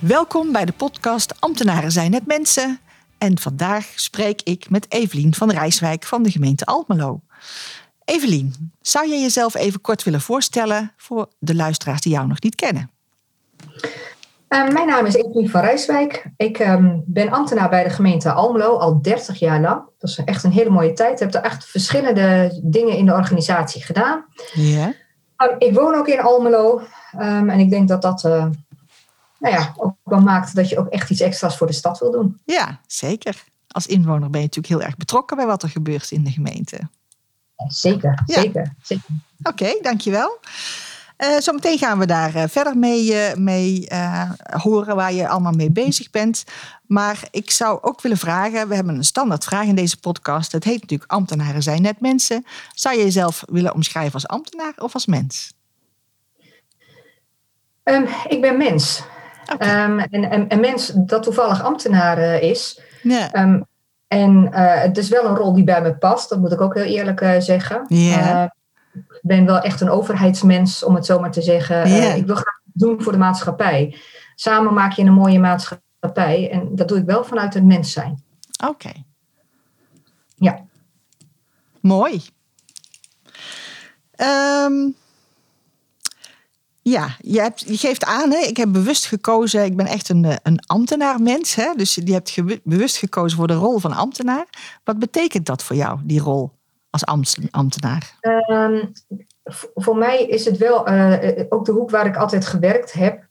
Welkom bij de podcast Ambtenaren zijn net mensen. En vandaag spreek ik met Evelien van Rijswijk van de gemeente Almelo. Evelien, zou je jezelf even kort willen voorstellen voor de luisteraars die jou nog niet kennen? Uh, mijn naam is Evelien van Rijswijk. Ik um, ben ambtenaar bij de gemeente Almelo al 30 jaar lang. Dat is echt een hele mooie tijd. Ik heb er echt verschillende dingen in de organisatie gedaan. Ja. Um, ik woon ook in Almelo. Um, en ik denk dat dat uh, nou ja, ook wel maakt dat je ook echt iets extra's voor de stad wil doen. Ja, zeker. Als inwoner ben je natuurlijk heel erg betrokken bij wat er gebeurt in de gemeente. Zeker, Ja. zeker. zeker. Oké, dankjewel. Uh, zometeen gaan we daar uh, verder mee, uh, mee horen waar je allemaal mee bezig bent. Maar ik zou ook willen vragen, we hebben een standaard vraag in deze podcast. Het heet natuurlijk ambtenaren zijn net mensen. Zou je jezelf willen omschrijven als ambtenaar of als mens? Um, ik ben mens. Okay. Um, en, en een mens dat toevallig ambtenaar is. Ja. Um, en het is wel een rol die bij me past, dat moet ik ook heel eerlijk zeggen. Ja. Ik ben wel echt een overheidsmens, om het zo maar te zeggen. Ik wil graag doen voor de maatschappij. Samen maak je een mooie maatschappij. En dat doe ik wel vanuit het mens zijn. Oké. Okay. Ja. Mooi. Um, ja, je, hebt, je geeft aan, hè, ik heb bewust gekozen, ik ben echt een, een ambtenaarmens. Hè, dus je hebt bewust gekozen voor de rol van ambtenaar. Wat betekent dat voor jou, die rol als ambtenaar? Um, voor mij is het wel uh, ook de hoek waar ik altijd gewerkt heb.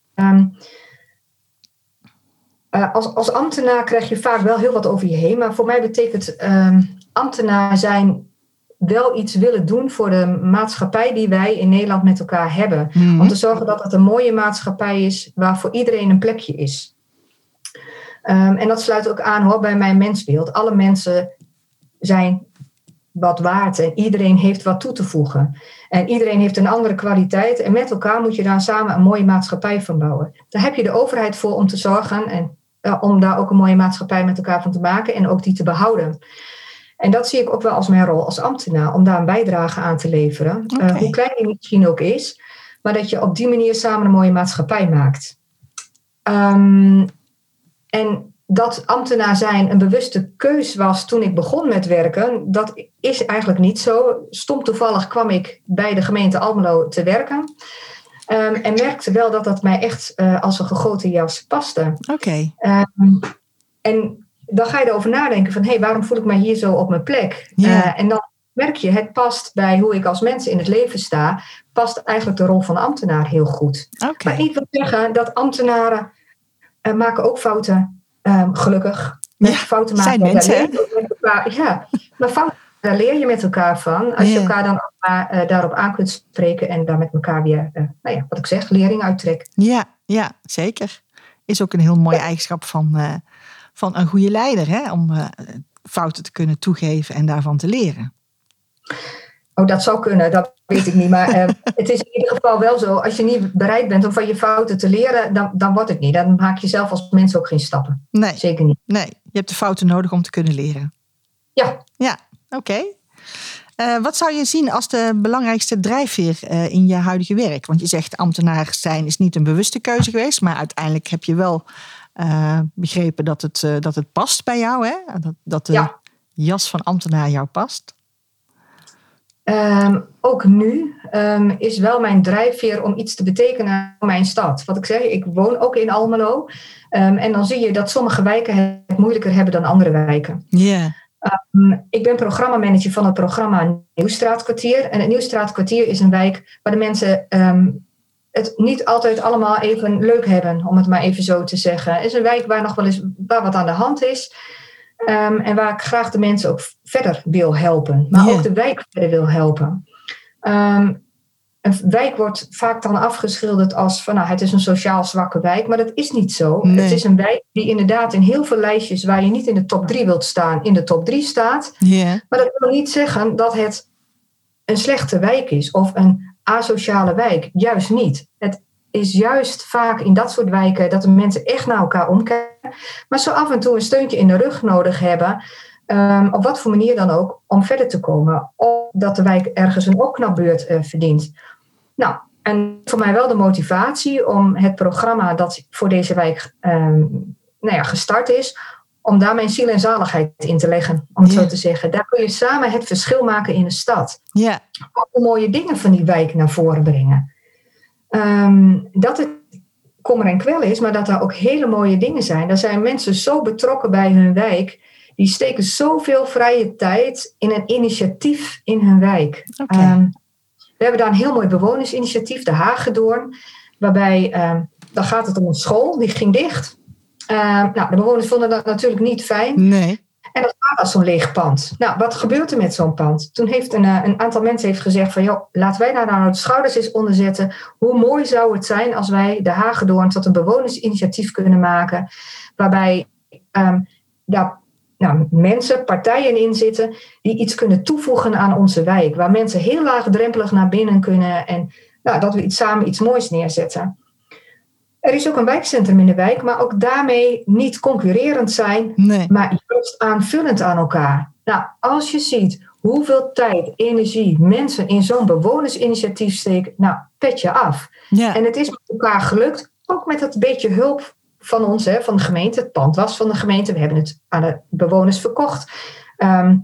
Uh, als, als ambtenaar krijg je vaak wel heel wat over je heen. Maar voor mij betekent um, ambtenaar zijn wel iets willen doen voor de maatschappij die wij in Nederland met elkaar hebben. Mhm. Om te zorgen dat het een mooie maatschappij is waar voor iedereen een plekje is. en dat sluit ook aan hoor, bij mijn mensbeeld. Alle mensen zijn wat waard en iedereen heeft wat toe te voegen. En iedereen heeft een andere kwaliteit en met elkaar moet je daar samen een mooie maatschappij van bouwen. Daar heb je de overheid voor om te zorgen en uh, om daar ook een mooie maatschappij met elkaar van te maken en ook die te behouden. En dat zie ik ook wel als mijn rol als ambtenaar, om daar een bijdrage aan te leveren. Okay. Uh, hoe klein die misschien ook is, maar dat je op die manier samen een mooie maatschappij maakt. Um, en dat ambtenaar zijn een bewuste keus was toen ik begon met werken, dat is eigenlijk niet zo. Stom toevallig kwam ik bij de gemeente Almelo te werken. Um, en merkte wel dat dat mij echt uh, als een gegoten jas paste. Oké. Okay. Um, en dan ga je erover nadenken van, hé, hey, waarom voel ik mij hier zo op mijn plek? Yeah. Uh, en dan merk je, het past bij hoe ik als mens in het leven sta, past eigenlijk de rol van ambtenaar heel goed. Okay. Maar niet wil zeggen dat ambtenaren uh, maken ook fouten. Um, gelukkig. Ja, fouten maken. Zijn mensen, elkaar, ja, maar fouten, daar leer je met elkaar van. Als je elkaar dan uh, daarop aan kunt spreken en daar met elkaar weer, nou ja, wat ik zeg, lering uittrekt. Ja, ja, zeker. Is ook een heel mooie ja. eigenschap van, van een goede leider, hè? om uh, fouten te kunnen toegeven en daarvan te leren. Oh, dat zou kunnen, dat weet ik niet. Maar uh, het is in ieder geval wel zo, als je niet bereid bent om van je fouten te leren, dan, dan wordt het niet. Dan maak je zelf als mens ook geen stappen. Nee. Zeker niet. Nee, je hebt de fouten nodig om te kunnen leren. Ja. Ja, oké. Okay. Uh, wat zou je zien als de belangrijkste drijfveer uh, in je huidige werk? Want je zegt ambtenaar zijn is niet een bewuste keuze geweest, maar uiteindelijk heb je wel uh, begrepen dat het, dat het past bij jou, hè? Dat, dat de ja. jas van ambtenaar jou past. Um, ook nu um, is wel mijn drijfveer om iets te betekenen voor mijn stad. Wat ik zeg, ik woon ook in Almelo. Um, en dan zie je dat sommige wijken het moeilijker hebben dan andere wijken. Ja. Yeah. ik ben programmamanager van het programma Nieuwstraatkwartier. En het Nieuwstraatkwartier is een wijk waar de mensen het niet altijd allemaal even leuk hebben, om het maar even zo te zeggen. Het is een wijk waar nog wel eens waar wat aan de hand is. Ehm, en waar ik graag de mensen ook verder wil helpen, maar Ja. ook de wijk verder wil helpen. Ehm, een wijk wordt vaak dan afgeschilderd als van nou, het is een sociaal zwakke wijk, maar dat is niet zo. Nee. Het is een wijk die inderdaad in heel veel lijstjes waar je niet in de top 3 wilt staan, in de top 3 staat. Maar dat wil niet zeggen dat het een slechte wijk is of een asociale wijk. Juist niet. Het is juist vaak in dat soort wijken dat de mensen echt naar elkaar omkijken, maar zo af en toe een steuntje in de rug nodig hebben. ehm, op wat voor manier dan ook, om verder te komen. Of dat de wijk ergens een opknapbeurt eh, verdient. Nou, en voor mij wel de motivatie om het programma dat voor deze wijk ehm, nou ja, gestart is, om daar mijn ziel en zaligheid in te leggen, om het zo te zeggen. Daar kun je samen het verschil maken in de stad. Ja. Ook de mooie dingen van die wijk naar voren brengen. Ehm, dat het kommer en kwel is, maar dat daar ook hele mooie dingen zijn. Daar zijn mensen zo betrokken bij hun wijk. Die steken zoveel vrije tijd in een initiatief in hun wijk. Ehm, we hebben daar een heel mooi bewonersinitiatief, de Hagedoorn. Waarbij, ehm, dan gaat het om een school, die ging dicht. Ehm, nou, de bewoners vonden dat natuurlijk niet fijn. Nee. En dat als zo'n leeg pand. Nou, wat gebeurt er met zo'n pand? Toen heeft een, eh, een aantal mensen heeft gezegd van... joh, laten wij daar nou de schouders eens onder zetten. Hoe mooi zou het zijn als wij de Hagedoorn tot een bewonersinitiatief kunnen maken... waarbij ehm, daar nou, mensen, partijen in zitten... die iets kunnen toevoegen aan onze wijk. Waar mensen heel laagdrempelig naar binnen kunnen... en nou, dat we iets, samen iets moois neerzetten. Er is ook een wijkcentrum in de wijk... maar ook daarmee niet concurrerend zijn Nee. maar juist aanvullend aan elkaar. Nou, als je ziet hoeveel tijd, energie mensen in zo'n bewonersinitiatief steken, nou, pet je af. Ja. En het is met elkaar gelukt, ook met dat beetje hulp van ons, hè, van de gemeente. Het pand was van de gemeente, we hebben het aan de bewoners verkocht. Ehm,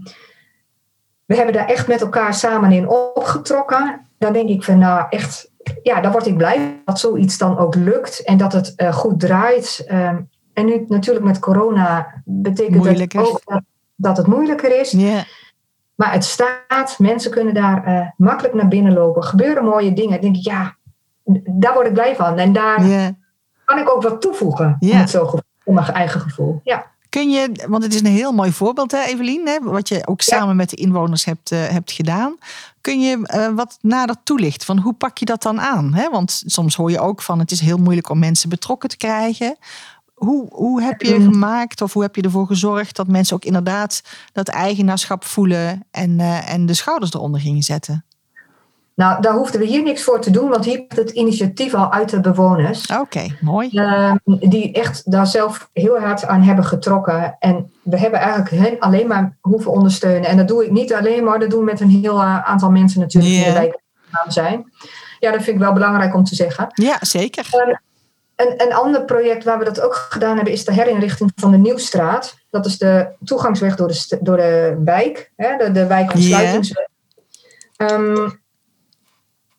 we hebben daar echt met elkaar samen in opgetrokken. Dan denk ik van, nou, echt, ja, dan word ik blij dat zoiets dan ook lukt en dat het eh, goed draait. Ehm, en nu natuurlijk met corona betekent Moeilijker. het ook dat, dat het moeilijker is. Maar het staat, mensen kunnen daar eh, makkelijk naar binnen lopen. Gebeuren mooie dingen. Denk ik, ja, daar word ik blij van. En daar kan ik ook wat toevoegen. Het zo, mijn eigen gevoel. Ja. Kun je, want het is een heel mooi voorbeeld, hè, Evelien, hè, wat je ook Ja. samen met de inwoners hebt, eh, hebt gedaan. Kun je eh, wat nader toelichten van hoe pak je dat dan aan? Hè? Want soms hoor je ook van het is heel moeilijk om mensen betrokken te krijgen. Hoe, hoe heb je Mm. gemaakt of hoe heb je ervoor gezorgd dat mensen ook inderdaad dat eigenaarschap voelen en, eh, en de schouders eronder gingen zetten? Nou, daar hoefden we hier niks voor te doen. Want hier komt het initiatief al uit de bewoners. Oké, mooi. Ehm, die echt daar zelf heel hard aan hebben getrokken. En we hebben eigenlijk hen alleen maar hoeven ondersteunen. En dat doe ik niet alleen maar, dat doen we met een heel eh, aantal mensen natuurlijk die de wijk aan zijn. Ja, dat vind ik wel belangrijk om te zeggen. Ja, zeker. Een, een ander project waar we dat ook gedaan hebben, is de herinrichting van de Nieuwstraat. Dat is de toegangsweg door de, door de wijk, hè, de, de wijkomsluitingsweg. Ehm,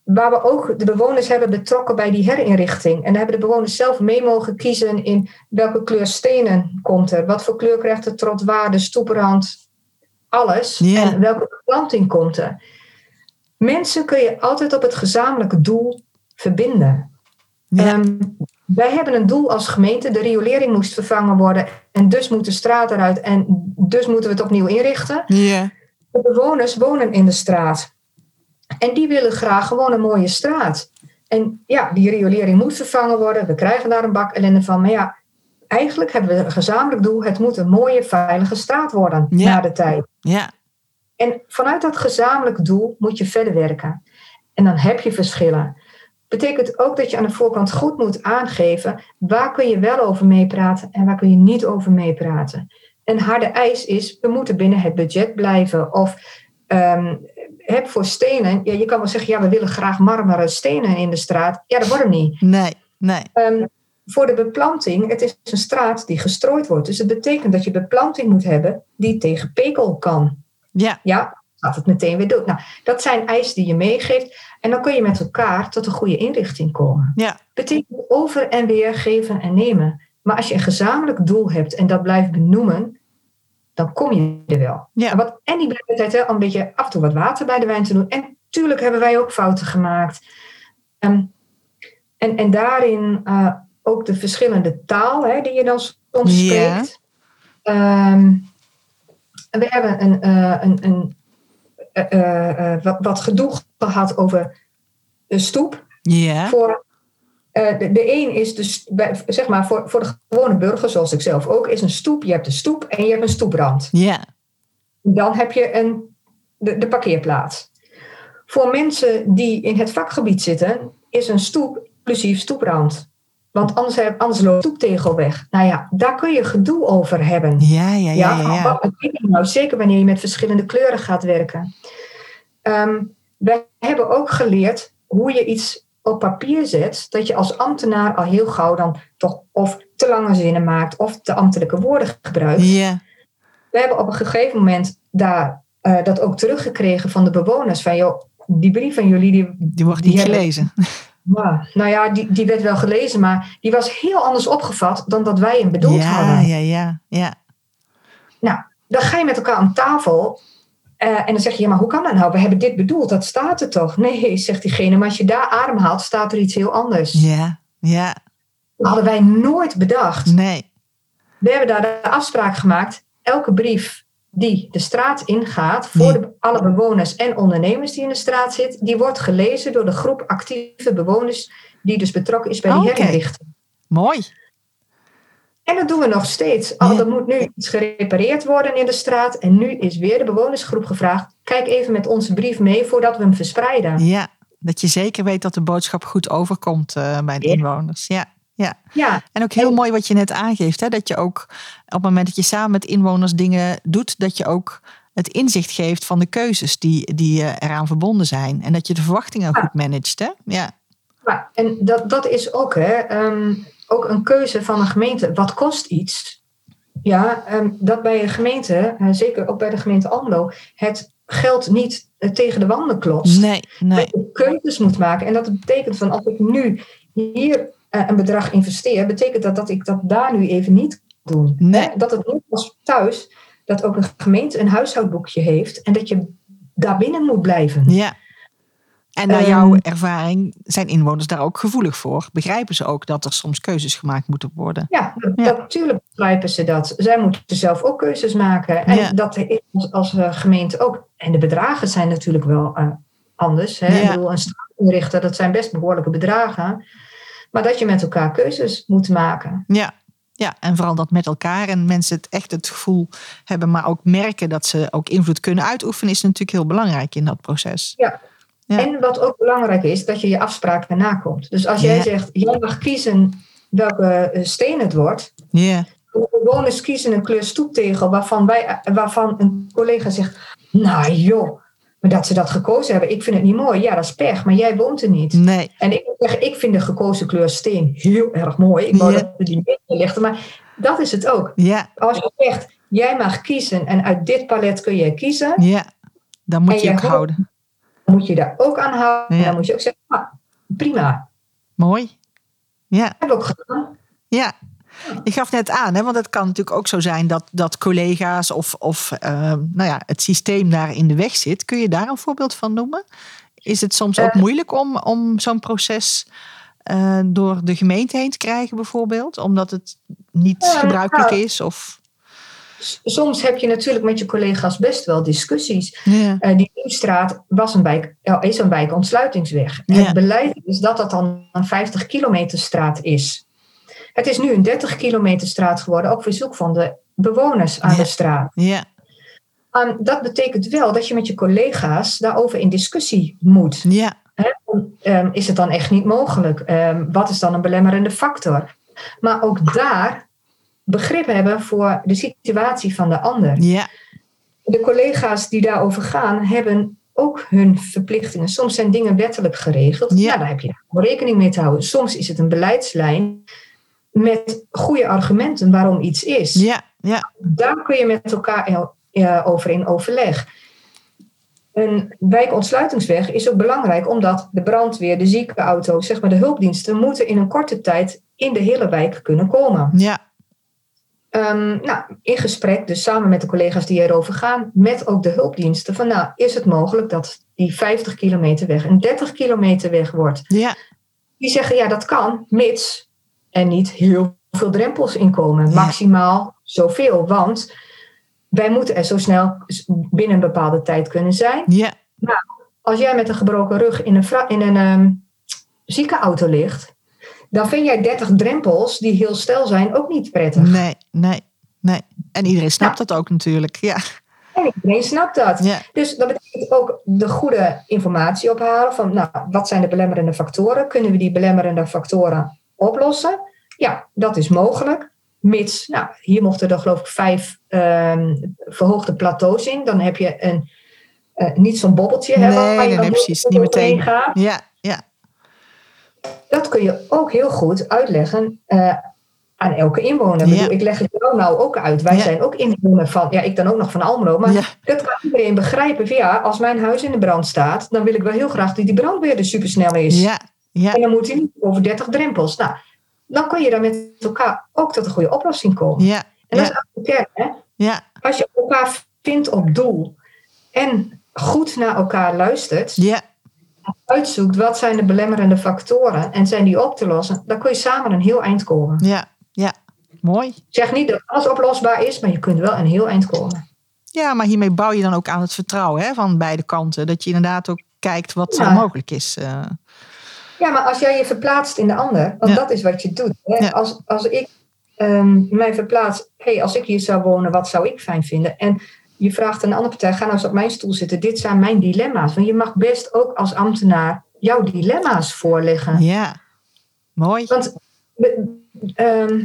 waar we ook de bewoners hebben betrokken bij die herinrichting. En daar hebben de bewoners zelf mee mogen kiezen in welke kleur stenen komt er. Wat voor kleur krijgt de trottoir, de stoeprand, alles. En welke beplanting komt er. Mensen kun je altijd op het gezamenlijke doel verbinden. Ehm, wij hebben een doel als gemeente. De riolering moest vervangen worden. En dus moet de straat eruit. En dus moeten we het opnieuw inrichten. De bewoners wonen in de straat. En die willen graag gewoon een mooie straat. En ja, die riolering moet vervangen worden. We krijgen daar een bak ellende van. Maar ja, eigenlijk hebben we een gezamenlijk doel. Het moet een mooie, veilige straat worden Ja. na de tijd. Ja. En vanuit dat gezamenlijk doel moet je verder werken. En dan heb je verschillen. Betekent ook dat je aan de voorkant goed moet aangeven waar kun je wel over meepraten en waar kun je niet over meepraten. Een harde eis is, we moeten binnen het budget blijven. Of ehm, heb voor stenen, ja, je kan wel zeggen, ja, we willen graag marmeren stenen in de straat. Ja, dat wordt hem niet. Nee, nee. Ehm, voor de beplanting, het is een straat die gestrooid wordt. Dus het betekent dat je beplanting moet hebben die tegen pekel kan. Ja, Ja, gaat het meteen weer dood. Nou, dat zijn eisen die je meegeeft. En dan kun je met elkaar tot een goede inrichting komen. ja, Betekent over en weer geven en nemen. Maar als je een gezamenlijk doel hebt en dat blijft benoemen, dan kom je er wel. Ja. En, wat, en die blijft altijd wel een beetje af en toe wat water bij de wijn te doen. En tuurlijk hebben wij ook fouten gemaakt. Ehm, en, en daarin eh, ook de verschillende taal hè, die je dan soms Ja. spreekt. Ehm, we hebben een, uh, een, een uh, wat, wat gedoe gehad over de stoep. Ja. Voor, de, de een is dus, zeg maar, voor, voor de gewone burger, zoals ik zelf ook, is een stoep. Je hebt een stoep en je hebt een stoeprand. Ja. Dan heb je een, de, de parkeerplaats. Voor mensen die in het vakgebied zitten, is een stoep inclusief stoeprand. Want anders, anders loopt de stoeptegel weg. Nou ja, daar kun je gedoe over hebben. Ja, ja, ja. ja, ja. Wat nou? Zeker wanneer je met verschillende kleuren gaat werken. Um, wij hebben ook geleerd hoe je iets op papier zet, dat je als ambtenaar al heel gauw dan toch of te lange zinnen maakt of te ambtelijke woorden gebruikt. Ja. We hebben op een gegeven moment daar uh, dat ook teruggekregen van de bewoners. Van joh, die brief van jullie, die, die wordt niet gelezen. Ja, nou ja, die, die werd wel gelezen, maar die was heel anders opgevat dan dat wij hem bedoeld ja, hadden. Ja, ja, ja. Nou, dan ga je met elkaar aan tafel uh, en dan zeg je, ja, maar hoe kan dat nou? We hebben dit bedoeld, dat staat er toch? Nee, zegt diegene, maar als je daar adem haalt, staat er iets heel anders. Ja, ja. Dat hadden wij nooit bedacht. Nee. We hebben daar de afspraak gemaakt, elke brief die de straat ingaat voor de, alle bewoners en ondernemers die in de straat zitten, die wordt gelezen door de groep actieve bewoners die dus betrokken is bij die okay. herinrichting. Mooi. En dat doen we nog steeds. Al, er moet nu iets gerepareerd worden in de straat. En nu is weer de bewonersgroep gevraagd. Kijk even met onze brief mee voordat we hem verspreiden. Ja, dat je zeker weet dat de boodschap goed overkomt uh, bij de inwoners. Ja. Ja. ja. En ook heel mooi wat je net aangeeft. Hè? Dat je ook op het moment dat je samen met inwoners dingen doet, dat je ook het inzicht geeft van de keuzes die, die eraan verbonden zijn. En dat je de verwachtingen ja. goed managt. Hè? Ja. ja, en dat, dat is ook, hè, um, ook een keuze van een gemeente. Wat kost iets? Ja, um, dat bij een gemeente, uh, zeker ook bij de gemeente Almelo, het geld niet uh, tegen de wanden klotst. Nee, nee. Dat je keuzes moet maken. En dat betekent van als ik nu hier een bedrag investeer, betekent dat dat ik dat daar nu even niet kan doen. Nee. Dat het niet als thuis, dat ook een gemeente een huishoudboekje heeft en dat je daar binnen moet blijven. Ja. En naar jouw ervaring zijn inwoners daar ook gevoelig voor. Begrijpen ze ook dat er soms keuzes gemaakt moeten worden? Ja, natuurlijk begrijpen ze dat. Zij moeten zelf ook keuzes maken. En Ja. dat is als, als uh, gemeente ook. En de bedragen zijn natuurlijk wel uh, anders. Hè? Ja. Ik bedoel, een straat inrichten, dat zijn best behoorlijke bedragen. Maar dat je met elkaar keuzes moet maken. Ja. Ja, en vooral dat met elkaar en mensen het echt het gevoel hebben, maar ook merken dat ze ook invloed kunnen uitoefenen, is natuurlijk heel belangrijk in dat proces. Ja. Ja. En wat ook belangrijk is, dat je je afspraken nakomt. Dus als jij Ja. zegt, jij mag kiezen welke eh, steen het wordt. Ja, De bewoners kiezen een kleur stoeptegel waarvan, wij, waarvan een collega zegt, nou joh, maar dat ze dat gekozen hebben, ik vind het niet mooi. Ja, dat is pech, maar jij woont er niet. nee, En ik moet zeggen, ik vind de gekozen kleur steen heel erg mooi. Ik wou Ja. dat we die meer lichten, maar dat is het ook. ja, Als je zegt, jij mag kiezen en uit dit palet kun je kiezen, ja. Dan moet je jij ook houden. Moet je daar ook aan houden. Ja. En dan moet je ook zeggen, ah, prima, Mooi. Ja, heb ik ook gedaan. ja. Je gaf net aan, hè, want het kan natuurlijk ook zo zijn dat, dat collega's of, of eh, nou ja, het systeem daar in de weg zit. Kun je daar een voorbeeld van noemen? Is het soms ook Eh. moeilijk om, om zo'n proces eh, door de gemeente heen te krijgen, bijvoorbeeld? Omdat het niet Ja, gebruikelijk nou, is? Of... Soms heb je natuurlijk met je collega's best wel discussies. Ja. Eh, die Nieuwstraat was een wijk, is een wijkontsluitingsweg. Ja. Het beleid is dat dat dan een 50 kilometer straat is. Het is nu een 30 kilometer straat geworden op verzoek van de bewoners aan Ja. de straat. ja, Um, dat betekent wel dat je met je collega's daarover in discussie moet. ja, Um, is het dan echt niet mogelijk? Um, wat is dan een belemmerende factor? Maar ook daar begrip hebben voor de situatie van de ander. ja, De collega's die daarover gaan, hebben ook hun verplichtingen. Soms zijn dingen wettelijk geregeld. Ja. Ja. daar heb je rekening mee te houden. Soms is het een beleidslijn met goede argumenten waarom iets is. ja, ja, Daar kun je met elkaar eh, over in overleg. Een wijkontsluitingsweg is ook belangrijk omdat de brandweer, de ziekenauto's, zeg maar de hulpdiensten, moeten in een korte tijd in de hele wijk kunnen komen. ja, Ehm, nou, in gesprek, dus samen met de collega's die erover gaan, met ook de hulpdiensten, van nou, is het mogelijk dat die 50 kilometer weg een 30 kilometer weg wordt? ja, Die zeggen ja, dat kan, mits er niet heel veel drempels inkomen. Ja. Maximaal zoveel. Want wij moeten er zo snel binnen een bepaalde tijd kunnen zijn. Ja. Nou, als jij met een gebroken rug in een, in een um, ziekenauto ligt, dan vind jij 30 drempels die heel stel zijn ook niet prettig. Nee, nee, nee. En iedereen snapt dat ook natuurlijk. Ja. En iedereen snapt dat. Ja. Dus dat betekent ook de goede informatie ophalen van, nou, wat zijn de belemmerende factoren? Kunnen we die belemmerende factoren oplossen? Ja, dat is mogelijk. Mits, nou, hier mochten er geloof ik vijf um, verhoogde plateaus in. Dan heb je een, uh, niet zo'n bobbeltje nee, hebben. Nee, nee, precies. Niet meteen. Gaat. Ja. Dat kun je ook heel goed uitleggen uh, aan elke inwoner. Ja. Ik leg het jou nou ook uit. Wij Ja. zijn ook inwoner van, ja, ik dan ook nog van Almelo. Maar Ja. dat kan iedereen begrijpen. Ja, als mijn huis in de brand staat, dan wil ik wel heel graag dat die brandweer er supersnel is. Ja, ja, En dan moet hij niet over 30 drempels. Nou, dan kun je daar met elkaar ook tot een goede oplossing komen. ja, En dat is ook de kern, hè? ja, Als je elkaar vindt op doel en goed naar elkaar luistert, ja, uitzoekt wat zijn de belemmerende factoren en zijn die op te lossen, dan kun je samen een heel eind komen. ja, ja. Mooi. Ik zeg niet dat alles oplosbaar is, maar je kunt wel een heel eind komen. Ja, maar hiermee bouw je dan ook aan het vertrouwen hè, van beide kanten. Dat je inderdaad ook kijkt wat Ja. mogelijk is. eh. Ja, maar als jij je verplaatst in de ander, want Ja. dat is wat je doet. Hè? Ja. Als, als ik ehm, mij verplaats, hey, als ik hier zou wonen, wat zou ik fijn vinden? En je vraagt een andere partij, ga nou eens op mijn stoel zitten. Dit zijn mijn dilemma's. Want je mag best ook als ambtenaar jouw dilemma's voorleggen. ja, mooi. Want ehm,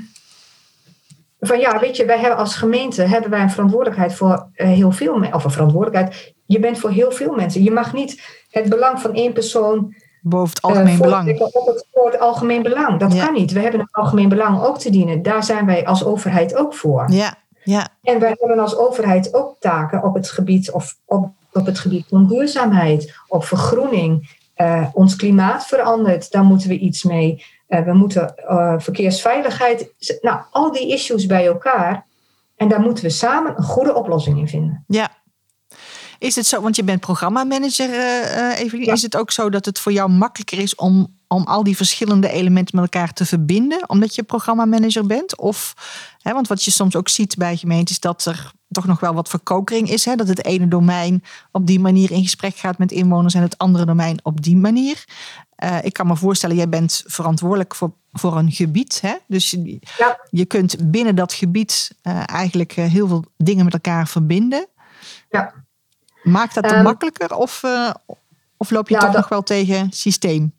van ja, weet je, wij hebben als gemeente hebben wij een verantwoordelijkheid voor eh, heel veel mensen. Of een verantwoordelijkheid. Je bent voor heel veel mensen. Je mag niet het belang van één persoon Boven het eh, algemeen belang. voortrekken op het, voor het algemeen belang. Dat Ja. kan niet. We hebben het algemeen belang ook te dienen. Daar zijn wij als overheid ook voor. Ja, ja, En wij hebben als overheid ook taken op het gebied, of op, op het gebied van duurzaamheid, op vergroening. Eh, ons klimaat verandert, daar moeten we iets mee. Eh, we moeten eh, verkeersveiligheid, nou, al die issues bij elkaar. En daar moeten we samen een goede oplossing in vinden. ja. Is het zo, want je bent programmamanager, eh, Evelien. Ja. Is het ook zo dat het voor jou makkelijker is om, om al die verschillende elementen met elkaar te verbinden, omdat je programmamanager bent? Of, hè, want wat je soms ook ziet bij gemeenten is dat er toch nog wel wat verkokering is. Hè? Dat het ene domein op die manier in gesprek gaat met inwoners en het andere domein op die manier. Eh, ik kan me voorstellen, jij bent verantwoordelijk voor, voor een gebied. Hè? Dus je, Ja. je kunt binnen dat gebied eh, eigenlijk eh, heel veel dingen met elkaar verbinden. Ja. Maakt dat Ehm, makkelijker of, of loop je toch dat- nog wel tegen systeem?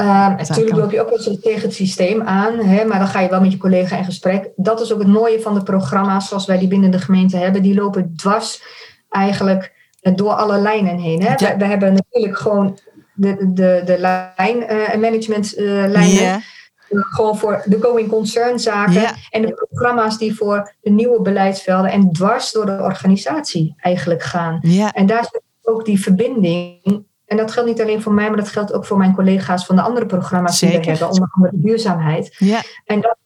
Ehm, natuurlijk loop je ook wel eens tegen het systeem aan, hè, maar dan ga je wel met je collega in gesprek. Dat is ook het mooie van de programma's zoals wij die binnen de gemeente hebben. Die lopen dwars eigenlijk eh, door alle lijnen heen. Hè. Ja. We, we hebben natuurlijk gewoon de, de, de lijn, eh, management eh, lijnen. Gewoon voor de going concern zaken. En de programma's die voor de nieuwe beleidsvelden en dwars door de organisatie eigenlijk gaan. En daar zit ook die verbinding. En dat geldt niet alleen voor mij, maar dat geldt ook voor mijn collega's van de andere programma's die we hebben, onder andere duurzaamheid. ja, En dat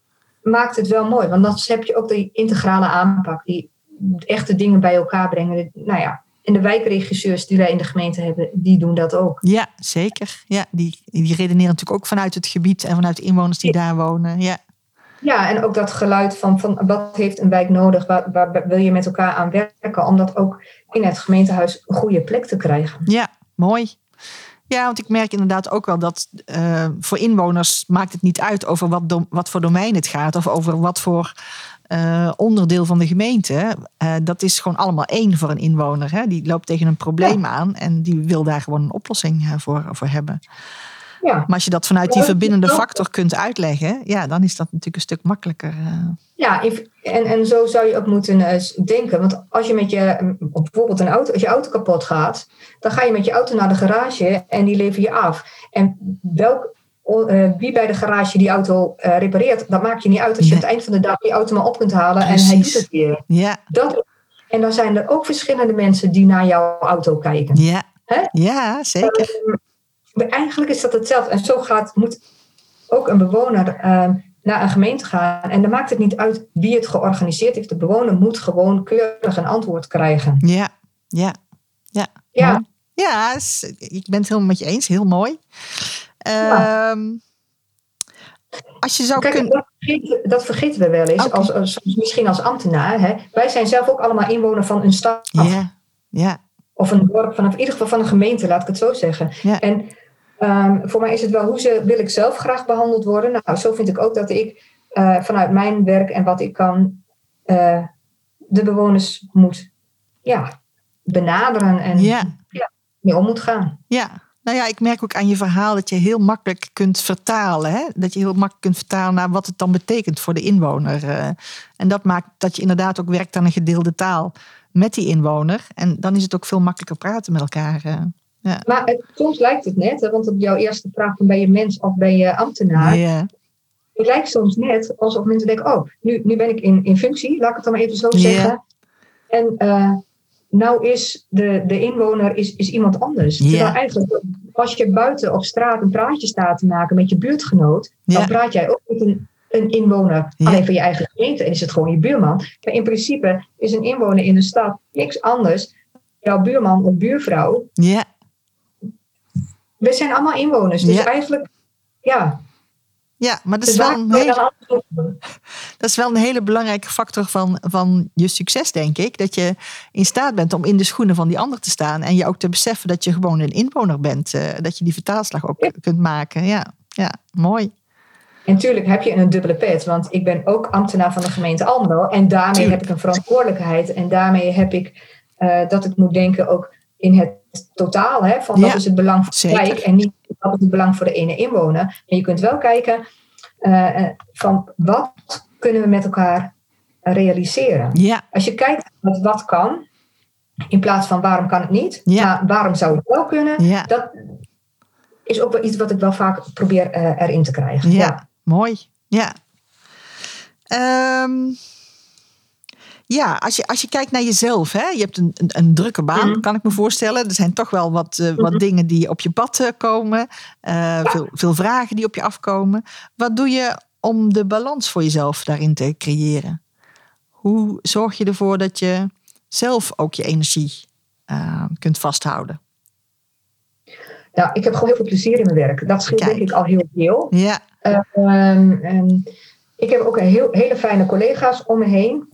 maakt het wel mooi, want dan heb je ook die integrale aanpak, die echte dingen bij elkaar brengen. Nou ja, en de wijkregisseurs die wij in de gemeente hebben, die doen dat ook. ja, zeker. Ja, die, die redeneren natuurlijk ook vanuit het gebied en vanuit de inwoners die daar wonen. Ja, Ja, en ook dat geluid van, van wat heeft een wijk nodig, waar, waar wil je met elkaar aan werken, om dat ook in het gemeentehuis een goede plek te krijgen. ja mooi. Ja, want ik merk inderdaad ook wel dat eh, voor inwoners maakt het niet uit over wat, dom- wat voor domein het gaat of over wat voor eh, onderdeel van de gemeente. Eh, dat is gewoon allemaal één voor een inwoner. Hè? Die loopt tegen een probleem aan en die wil daar gewoon een oplossing voor, voor hebben. Ja. Maar als je dat vanuit die verbindende factor kunt uitleggen, ja, dan is dat natuurlijk een stuk makkelijker. eh. Ja, en, en zo zou je ook moeten eh, denken. Want als je met je, mm, bijvoorbeeld een auto, als je auto kapot gaat, dan ga je met je auto naar de garage en die lever je af. En welk, eh, wie bij de garage die auto repareert, dat maakt je niet uit als je Nee. aan het eind van de dag je auto maar op kunt halen en hij doet het weer. Ja, Dat, en dan zijn er ook verschillende mensen die naar jouw auto kijken. ja, ja, zeker. Maar eigenlijk is dat hetzelfde. En zo gaat, moet ook een bewoner eh, naar een gemeente gaan. En dan maakt het niet uit wie het georganiseerd heeft. De bewoner moet gewoon keurig een antwoord krijgen. Ja, ja, ja. Ja. Ja, ik ben het helemaal met je eens. Heel mooi. Ja. Ehm, Als je zou Kijk, kunnen. dat, vergeten, dat vergeten we wel eens, als, als, misschien als ambtenaar. Hè. Wij zijn zelf ook allemaal inwoner van een stad. Ja, ja, Of een dorp, van, in ieder geval van een gemeente, laat ik het zo zeggen. Ja. En ehm, voor mij is het wel, hoe ze, wil ik zelf graag behandeld worden? Nou, zo vind ik ook dat ik eh, vanuit mijn werk en wat ik kan, eh, de bewoners moet ja, benaderen en ja. mee om moet gaan. Ja, nou ja, ik merk ook aan je verhaal dat je heel makkelijk kunt vertalen. Hè? Dat je heel makkelijk kunt vertalen naar wat het dan betekent voor de inwoner. eh. En dat maakt dat je inderdaad ook werkt aan een gedeelde taal met die inwoner. En dan is het ook veel makkelijker praten met elkaar. Ja. Maar het, soms lijkt het net, hè, want op jouw eerste vraag van ben je mens of ben je ambtenaar? Ja. Het lijkt soms net alsof mensen denken, oh, nu, nu ben ik in, in functie, laat ik het dan maar even zo Ja. zeggen. En eh, nou is de, de inwoner is, is iemand anders. Ja. Terwijl eigenlijk, als je buiten op straat een praatje staat te maken met je buurtgenoot, dan praat jij ook met een, een inwoner, Ja. alleen van je eigen gemeente, en is het gewoon je buurman. Maar in principe is een inwoner in een stad niks anders dan jouw buurman of buurvrouw. Ja. We zijn allemaal inwoners, dus Ja. eigenlijk, ja. ja, maar dat is, Dus wel waar een hele, dat is wel een hele belangrijke factor van, van je succes, denk ik. Dat je in staat bent om in de schoenen van die ander te staan. En je ook te beseffen dat je gewoon een inwoner bent. eh, dat je die vertaalslag ook Ja. kunt maken. Ja, ja mooi. En tuurlijk heb je een dubbele pet, want ik ben ook ambtenaar van de gemeente Almelo. En daarmee Tuurlijk. heb ik een verantwoordelijkheid. En daarmee heb ik eh, dat ik moet denken ook in het totaal. Hè, van Ja, wat is het belang voor de wijk en niet wat is het belang voor de ene inwoner. Maar je kunt wel kijken eh, eh, van wat kunnen we met elkaar realiseren. Ja, Als je kijkt naar wat kan, in plaats van waarom kan het niet, Ja. maar waarom zou het wel kunnen, ja. dat is ook wel iets wat ik wel vaak probeer eh, erin te krijgen. Ja, mooi. Ja. Ehm, ja, als je, als je kijkt naar jezelf, hè? je hebt een, een, een drukke baan, Mhm. kan ik me voorstellen. Er zijn toch wel wat, eh, wat dingen die op je pad eh, komen, eh, veel, veel vragen die op je afkomen. Wat doe je om de balans voor jezelf daarin te creëren? Hoe zorg je ervoor dat je zelf ook je energie kunt vasthouden? Nou, ik heb gewoon heel veel plezier in mijn werk. Dat scheelt denk ik al heel veel. Ja, Ehm, en ik heb ook een heel, hele fijne collega's om me heen.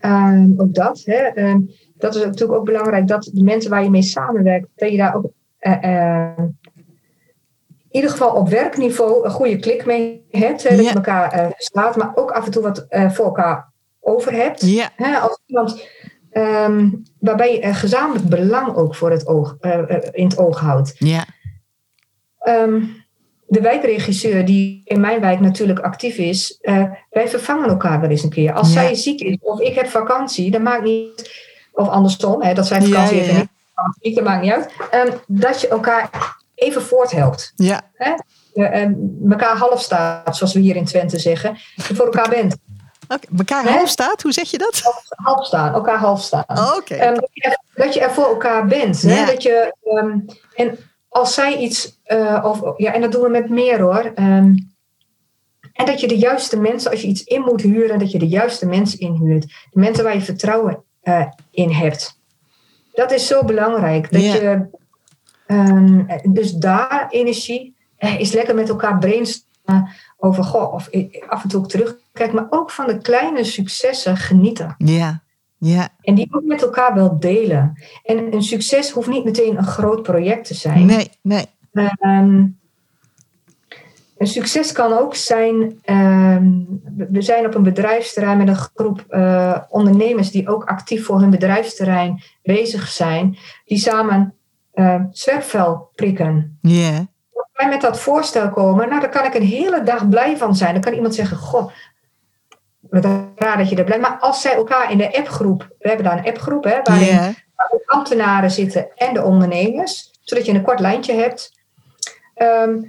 Ehm, ook dat. Hè. Ehm, dat is natuurlijk ook belangrijk dat de mensen waar je mee samenwerkt, dat je daar ook eh, eh, in ieder geval op werkniveau een goede klik mee hebt. Hè, dat Ja. je elkaar eh staat, maar ook af en toe wat eh, voor elkaar over hebt. ja, Hè, als iemand ehm, waarbij je een gezamenlijk belang ook voor het oog, in het oog houdt. ja, Ehm, de wijkregisseur die in mijn wijk natuurlijk actief is, eh, wij vervangen elkaar wel eens een keer. Als Ja. zij ziek is of ik heb vakantie, dat maakt niet, of andersom, hè, dat zij vakantie ja, heeft en ik vakantie, dat maakt niet uit. Ehm, dat je elkaar even voorthelpt. ja, Hè? Eh, elkaar half staat, zoals we hier in Twente zeggen. Dat je voor elkaar bent. Oké, elkaar half staat, hoe zeg je dat? Half staan, elkaar half staan. Oh, Oké. Ehm, dat, je er, dat je er voor elkaar bent. Hè? Ja. Dat je, en als zij iets, eh, of, ja, en dat doen we met meer hoor. Ehm, en dat je de juiste mensen, als je iets in moet huren, dat je de juiste mensen inhuurt. De mensen waar je vertrouwen eh, in hebt. Dat is zo belangrijk. Dat je, ehm, dus daar energie eh, is lekker met elkaar brainstormen over, goh, of af en toe ook terugkijken, maar ook van de kleine successen genieten. Ja, ja, En die ook met elkaar wel delen. En een succes hoeft niet meteen een groot project te zijn. nee, nee. Ehm, een succes kan ook zijn. ehm, we- zijn op een bedrijfsterrein met een groep eh, ondernemers die ook actief voor hun bedrijfsterrein bezig zijn, die samen zwerfvuil prikken. Ja, Als wij met dat voorstel komen, nou, daar kan ik een hele dag blij van zijn. Dan kan iemand zeggen: Goh, raar dat je er blij Maar als zij elkaar in de appgroep, we hebben daar een appgroep, hè, waarin de ambtenaren zitten en de ondernemers, zodat je een kort lijntje hebt. Ehm,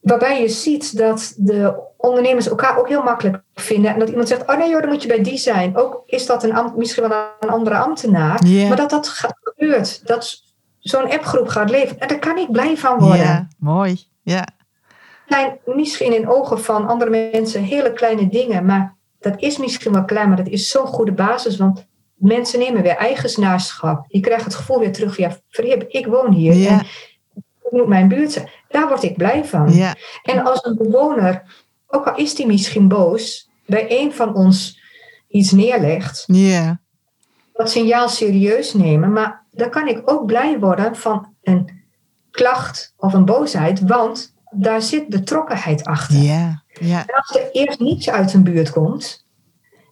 waarbij je ziet dat de ondernemers elkaar ook heel makkelijk vinden. En dat iemand zegt, oh nee joh, dan moet je bij die zijn. Ook is dat een ambt, misschien wel een andere ambtenaar. Maar dat dat gebeurt. Dat zo'n appgroep gaat leven. En daar kan ik blij van worden. ja, mooi. Ja, zijn misschien in ogen van andere mensen hele kleine dingen, maar dat is misschien wel klein, maar dat is zo'n goede basis, want mensen nemen weer eigenaarschap. Je krijgt het gevoel weer terug ja, verhip, ik woon hier. Ja. En moet mijn buurt zijn. Daar word ik blij van. Ja. En als een bewoner, ook al is die misschien boos, bij een van ons iets neerlegt, Ja. dat signaal serieus nemen. Maar dan kan ik ook blij worden van een klacht of een boosheid, want daar zit betrokkenheid achter. Ja. Ja. En als er eerst niets uit een buurt komt,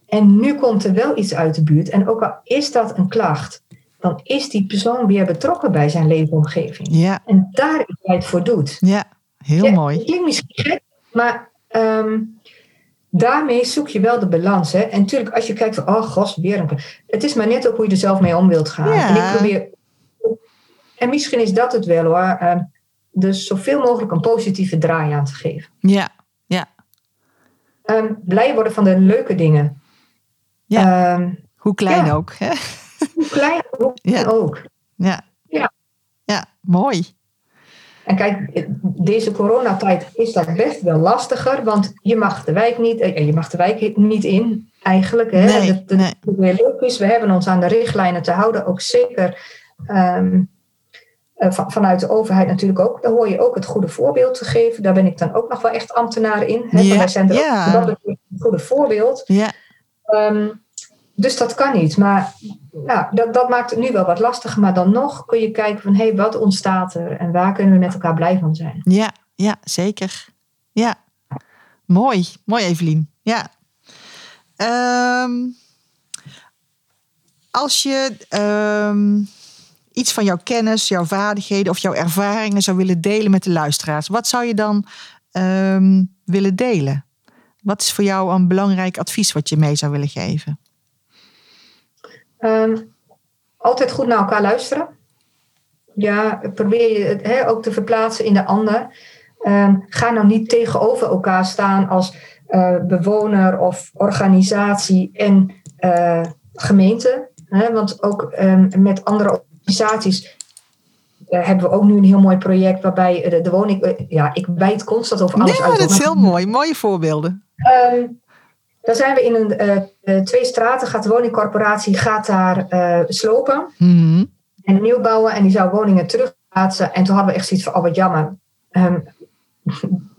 en nu komt er wel iets uit de buurt, en ook al is dat een klacht, dan is die persoon weer betrokken bij zijn leefomgeving. Ja. En daar is hij het voor doet. Ja. Heel Ja, mooi. Het klinkt misschien gek, maar ehm, daarmee zoek je wel de balans. Hè? En natuurlijk, als je kijkt van, oh gos, weer een... Het is maar net ook hoe je er zelf mee om wilt gaan. Ja. En ik probeer... En misschien is dat het wel hoor. ehm, dus zoveel mogelijk een positieve draai aan te geven. Ja. Ja. Ehm, blij worden van de leuke dingen. Ja. Ehm, Hoe klein Ja. ook. Hè? hoe klein hoe Ja. ook. Ja. Ja. Ja. Mooi. En kijk, deze coronatijd is dat best wel lastiger, want je mag de wijk niet, eh, je mag de wijk niet in, eigenlijk. Hè? Nee, dat, dat nee. weer leuk is. We hebben ons aan de richtlijnen te houden, ook zeker ehm, eh, van, vanuit de overheid natuurlijk ook. Daar hoor je ook het goede voorbeeld te geven. Daar ben ik dan ook nog wel echt ambtenaar in. Hè? Wij zijn er ook, dat het goede voorbeeld. Ja. Ehm, dus dat kan niet. Maar nou, dat, dat maakt het nu wel wat lastiger. Maar dan nog kun je kijken van hé, hey, wat ontstaat er en waar kunnen we met elkaar blij van zijn. Ja. Ja. Zeker. Ja. Mooi. Mooi, Evelien. Ja. Ehm, als je ehm, iets van jouw kennis, jouw vaardigheden of jouw ervaringen zou willen delen met de luisteraars, wat zou je dan ehm, willen delen? Wat is voor jou een belangrijk advies wat je mee zou willen geven? Ehm, altijd goed naar elkaar luisteren. Ja, probeer je het ook te verplaatsen in de ander. Ehm, ga nou niet tegenover elkaar staan als eh, bewoner of organisatie en eh, gemeente. Want ook met andere organisaties eh, hebben we ook nu een heel mooi project waarbij de, de woning... eh, ja, ik wijd constant over alles ja, uit. dat is heel mooi. Mooie voorbeelden. Ehm, dan zijn we in een, eh, twee straten, gaat de woningcorporatie gaat daar slopen Mhm. en nieuw bouwen en die zou woningen terugplaatsen. En toen hadden we echt zoiets van, oh wat jammer. Ehm,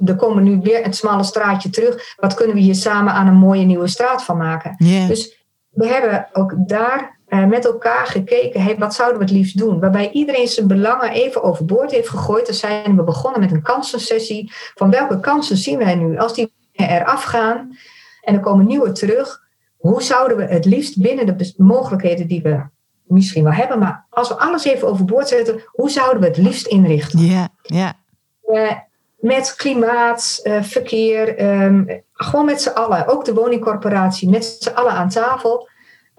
er komen nu weer een smalle straatje terug. Wat kunnen we hier samen aan een mooie nieuwe straat van maken? Dus we hebben ook daar eh, met elkaar gekeken, hey, wat zouden we het liefst doen? Waarbij iedereen zijn belangen even overboord heeft gegooid. Dan zijn we begonnen met een kansensessie. Van welke kansen zien wij nu? Als die eraf gaan en er komen nieuwe terug, hoe zouden we het liefst binnen de mogelijkheden die we misschien wel hebben, maar als we alles even overboord zetten, hoe zouden we het liefst inrichten? ja, ja, Eh, met klimaat, eh, verkeer, ehm, gewoon met z'n allen. Ook de woningcorporatie, met z'n allen aan tafel.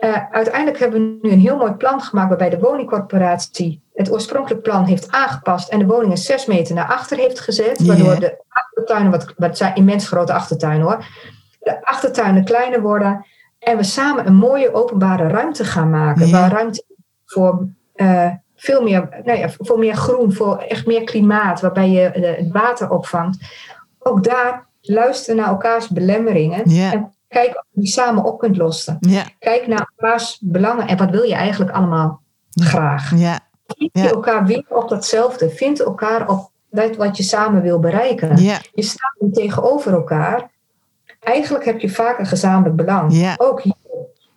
Eh, uiteindelijk hebben we nu een heel mooi plan gemaakt waarbij de woningcorporatie het oorspronkelijk plan heeft aangepast en de woningen zes meter naar achter heeft gezet. Waardoor de achtertuinen, wat, wat zijn immens grote achtertuinen hoor, de achtertuinen kleiner worden en we samen een mooie openbare ruimte gaan maken. Waar ruimte voor eh, veel meer, nou ja, voor meer groen, voor echt meer klimaat, waarbij je eh, het water opvangt. Ook daar luisteren naar elkaars belemmeringen en kijk of je die samen op kunt lossen. ja, Kijk naar elkaars belangen en wat wil je eigenlijk allemaal graag. ja, Vind je elkaar weer op datzelfde. Vind elkaar op dat wat je samen wil bereiken. Je staat niet tegenover elkaar. Eigenlijk heb je vaak een gezamenlijk belang. Ook hier.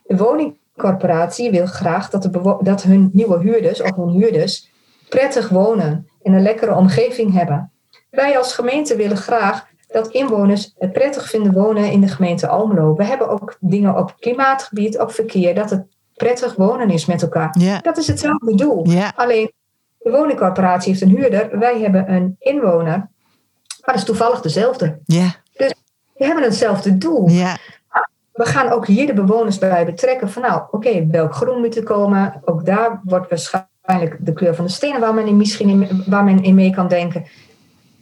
De woningcorporatie wil graag dat, de dat hun nieuwe huurders of hun huurders prettig wonen en een lekkere omgeving hebben. Wij als gemeente willen graag dat inwoners het prettig vinden wonen in de gemeente Almelo. We hebben ook dingen op klimaatgebied, op verkeer, dat het prettig wonen is met elkaar. Dat is hetzelfde doel. Alleen de woningcorporatie heeft een huurder, wij hebben een inwoner, maar dat is toevallig dezelfde. ja, We hebben hetzelfde doel. We gaan ook hier de bewoners bij betrekken van nou, oké, welk groen moet er komen? Ook daar wordt waarschijnlijk de kleur van de stenen waar men in, misschien in, waar men in mee kan denken.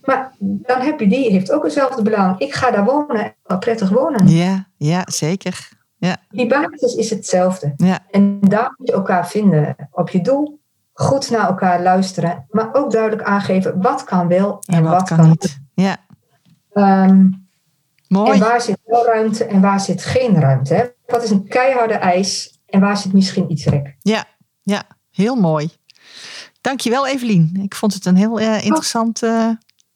Maar dan heb je die, heeft ook hetzelfde belang. Ik ga daar wonen, wel prettig wonen. ja, ja, zeker. Ja, Die basis is hetzelfde. ja, En daar moet je elkaar vinden op je doel. Goed naar elkaar luisteren, maar ook duidelijk aangeven wat kan wel en, en wat kan niet. Ja, Ehm, mooi. en waar zit wel ruimte en waar zit geen ruimte? Hè? Wat is een keiharde eis en waar zit misschien iets rek? Ja, ja, heel mooi. Dankjewel Evelien. Ik vond het een heel uh, interessant uh,